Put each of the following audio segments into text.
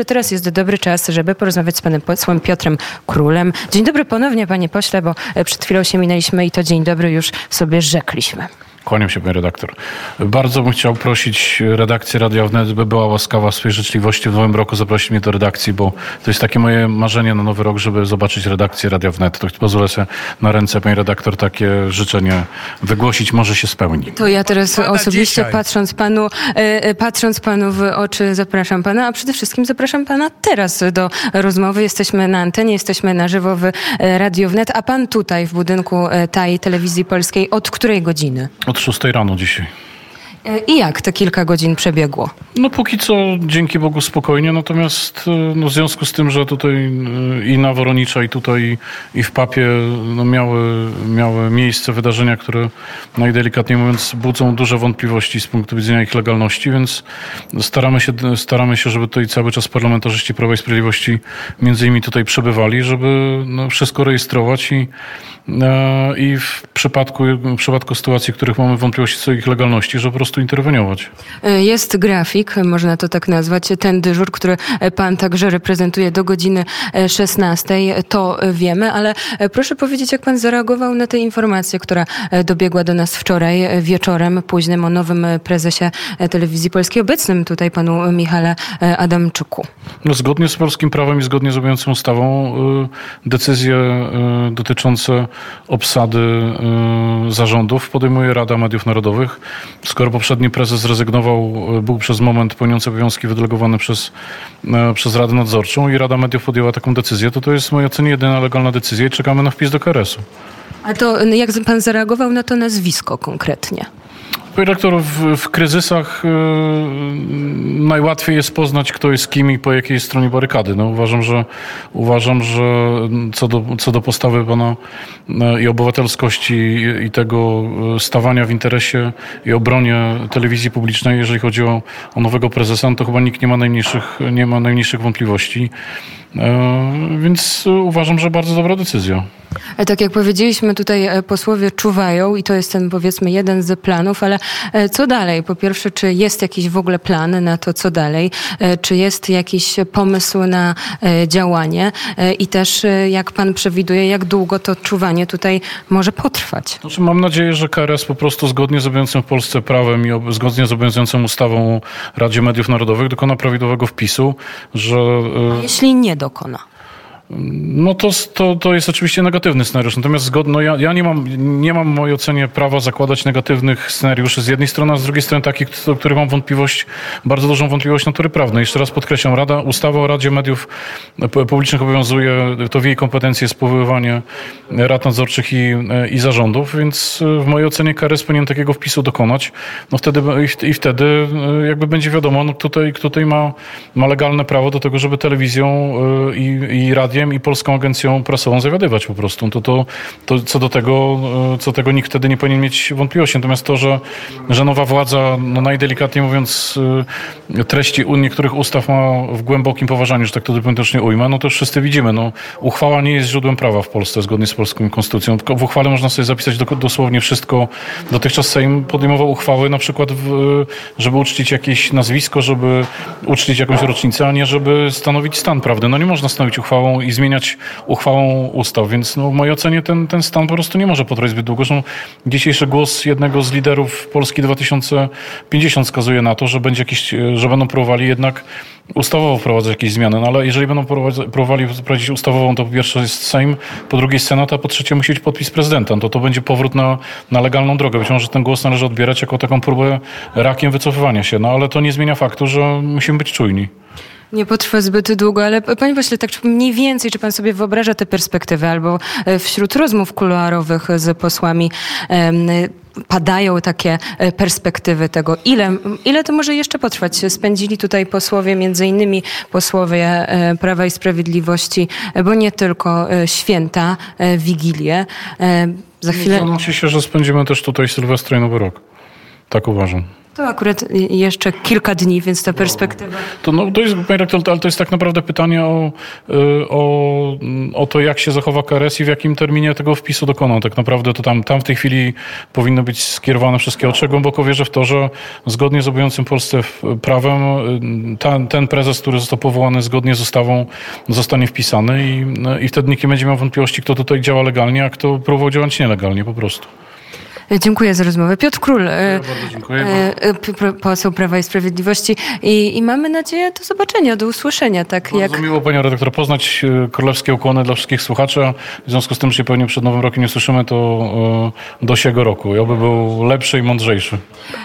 że teraz jest dobry czas, żeby porozmawiać z panem posłem Piotrem Królem. Dzień dobry ponownie, panie pośle, bo e, przed chwilą się minęliśmy i to dzień dobry już sobie rzekliśmy. Kłaniam się, panie redaktor. Bardzo bym chciał prosić redakcję Radia Wnet, by była łaskawa w swojej życzliwości w nowym roku zaprosić mnie do redakcji, bo to jest takie moje marzenie na nowy rok, żeby zobaczyć redakcję Radia Wnet. To pozwolę sobie na ręce, pani redaktor, takie życzenie wygłosić, może się spełni. To ja teraz Pada osobiście dzisiaj. patrząc panu, e, e, patrząc panu w oczy zapraszam pana, a przede wszystkim zapraszam pana teraz do rozmowy. Jesteśmy na antenie, jesteśmy na żywo w e, Radio Wnet, a pan tutaj w budynku tej telewizji polskiej od której godziny? Od 6 rano dzisiaj. I jak te kilka godzin przebiegło? No póki co, dzięki Bogu, spokojnie, natomiast e, no, w związku z tym, że tutaj e, i na Woronicza, i tutaj, i w Papie no, miały, miały miejsce wydarzenia, które najdelikatniej mówiąc budzą duże wątpliwości z punktu widzenia ich legalności, więc staramy się, staramy się żeby tutaj cały czas parlamentarzyści Prawa i Sprawiedliwości między innymi tutaj przebywali, żeby no, wszystko rejestrować i, e, i w przypadku, w przypadku sytuacji, w których mamy wątpliwości co ich legalności, że po prostu interweniować. E, Jest grafik, można to tak nazwać, ten dyżur, który e, pan także reprezentuje do godziny e, 16, to e, wiemy, ale e, proszę powiedzieć, jak pan zareagował na tę informację, która e, dobiegła do nas wczoraj e, wieczorem późnym o nowym e, prezesie e, telewizji polskiej, obecnym tutaj panu Michale e, Adamczyku. No, zgodnie z polskim prawem i zgodnie z obowiązującą ustawą decyzje dotyczące obsady zarządów podejmuje Rada Mediów Narodowych. Skoro poprzedni prezes zrezygnował, y, był przez moment pełniący obowiązki wydelegowany przez, y, przez Radę Nadzorczą i Rada Mediów podjęła taką decyzję, to to jest w mojej ocenie jedyna legalna decyzja i czekamy na wpis do KRS-u. A to e, jak pan zareagował na to nazwisko konkretnie? Panie redaktor, w, w kryzysach y, najłatwiej jest poznać, kto jest kim i po jakiej stronie barykady. No, uważam, że, uważam, że co do, co do postawy pana y, i obywatelskości i, i tego y, stawania w interesie i obronie telewizji publicznej, jeżeli chodzi o, o nowego prezesa, no to chyba nikt nie ma najmniejszych, nie ma najmniejszych wątpliwości. Y, Więc y, uważam, że bardzo dobra decyzja. E, Tak jak powiedzieliśmy, tutaj e, posłowie czuwają i to jest ten powiedzmy jeden z planów, ale e, co dalej? Po pierwsze, czy jest jakiś w ogóle plan na to, co dalej? Czy jest jakiś pomysł na działanie? I też jak pan przewiduje, jak długo to czuwanie tutaj może potrwać? Znaczy, mam nadzieję, że KRS po prostu zgodnie z obowiązującym w Polsce prawem i zgodnie z obowiązującą ustawą Radzie Mediów Narodowych dokona prawidłowego wpisu, że y, Jeśli nie dokona. No to, to, to jest oczywiście negatywny scenariusz. Natomiast zgodno, ja, ja nie, mam, nie mam w mojej ocenie prawa zakładać negatywnych scenariuszy z jednej strony, a z drugiej strony takich, do których mam wątpliwość, bardzo dużą wątpliwość natury prawnej. Jeszcze raz podkreślam, Rada, ustawa o Radzie Mediów Publicznych obowiązuje, to w jej kompetencji jest powoływanie rad nadzorczych i, i zarządów, więc w mojej ocenie KRS powinien takiego wpisu dokonać. No wtedy, i, wtedy e, jakby będzie wiadomo, no tutaj, kto tutaj ma, ma legalne prawo do tego, żeby telewizją e, i, i radiem i Polską Agencją Prasową zawiadywać po prostu. To, to, to co do tego, e, co tego nikt wtedy nie powinien mieć wątpliwości. Natomiast to, że, że nowa władza, no najdelikatniej mówiąc, e, treści niektórych ustaw ma w głębokim poważaniu, że tak to dyplomatycznie ujmę, no to już wszyscy widzimy. No, uchwała nie jest źródłem prawa w Polsce zgodnie z polską konstytucją, tylko w uchwale można sobie zapisać do, dosłownie wszystko. Dotychczas Sejm podejmował uchwały na przykład, w, żeby uczcić jakieś nazwisko, żeby uczcić jakąś rocznicę, a nie żeby stanowić stan prawdy. No nie można stanowić uchwałą i zmieniać uchwałą ustaw, więc no, w mojej ocenie ten, ten stan po prostu nie może potrwać zbyt długo. Zresztą dzisiejszy głos jednego z liderów Polski 2050 wskazuje na to, że, będzie jakiś, że będą próbowali jednak ustawowo wprowadzać jakieś zmiany, no ale jeżeli będą próbowali wprowadzić ustawową, to po pierwsze jest Sejm, po drugie jest Senat, a po trzecie musi być podpis prezydenta. No To to będzie powrót na, na legalną drogę. Być może ten głos należy odbierać jako taką próbę rakiem wycofywania się, no ale to nie zmienia faktu, że musimy być czujni. Nie potrwa zbyt długo, ale panie pośle, tak mniej więcej, czy pan sobie wyobraża te perspektywy, albo e, wśród rozmów kuluarowych z posłami padają takie e, perspektywy tego, ile, ile to może jeszcze potrwać. Spędzili tutaj posłowie, między innymi posłowie e, Prawa i Sprawiedliwości, e, bo nie tylko e, święta, e, Wigilię. E, Za chwilę... Zanosi się, że spędzimy też tutaj Sylwestra i Nowy Rok. Tak uważam. To akurat jeszcze kilka dni, więc ta perspektywa. To, no, to jest, panie rektor, ale to jest tak naprawdę pytanie o, y, o, o to, jak się zachowa KRS i w jakim terminie tego wpisu dokoną. Tak naprawdę to tam, tam w tej chwili powinno być skierowane wszystkie oczy. Głęboko wierzę w to, że zgodnie z obowiązującym Polsce prawem y, ten, ten prezes, który został powołany zgodnie z ustawą, zostanie wpisany i, i wtedy nikt nie będzie miał wątpliwości, kto tutaj działa legalnie, a kto próbował działać nielegalnie po prostu. Dziękuję za rozmowę. Piotr Król, bardzo dziękuję. poseł Prawa i Sprawiedliwości i, i mamy nadzieję do zobaczenia, do usłyszenia. Tak Bardzo jak... miło, panie redaktor, poznać e, królewskie ukłony dla wszystkich słuchaczy. W związku z tym, że się pewnie przed Nowym Rokiem nie słyszymy, to e, do siego roku. Ja by był lepszy i mądrzejszy.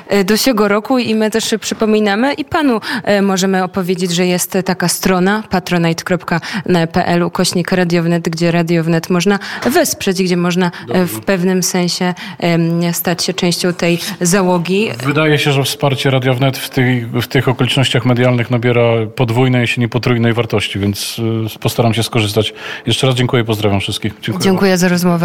E, do siego roku i my też przypominamy i panu możemy opowiedzieć, że jest taka strona patronite.pl ukośnik radiownet, gdzie radiownet można wesprzeć, gdzie można w pewnym sensie stać się częścią tej załogi. Wydaje się, że wsparcie Radiownet w tych, w tych okolicznościach medialnych nabiera podwójnej, jeśli nie potrójnej wartości, więc y, postaram się skorzystać. Jeszcze raz dziękuję, pozdrawiam wszystkich. Dziękuję, dziękuję za rozmowę.